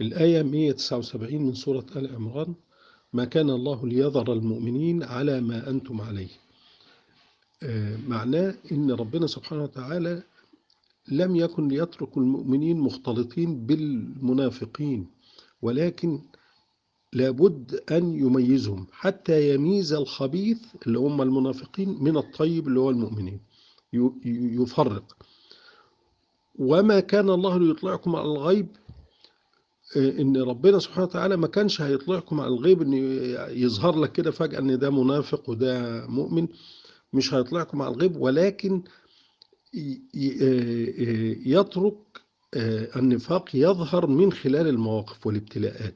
الآية 179 من سورة آل عمران. ما كان الله ليذر المؤمنين على ما أنتم عليه. آه، معناه إن ربنا سبحانه وتعالى لم يكن ليترك المؤمنين مختلطين بالمنافقين ولكن لابد أن يميزهم حتى يميز الخبيث اللي هم المنافقين من الطيب اللي هو المؤمنين. يفرق. وما كان الله ليطلعكم على الغيب إن ربنا سبحانه وتعالى ما كانش هيطلعكم على الغيب إن يظهر لك كده فجأة إن ده منافق وده مؤمن مش هيطلعكم على الغيب ولكن يترك النفاق يظهر من خلال المواقف والابتلاءات.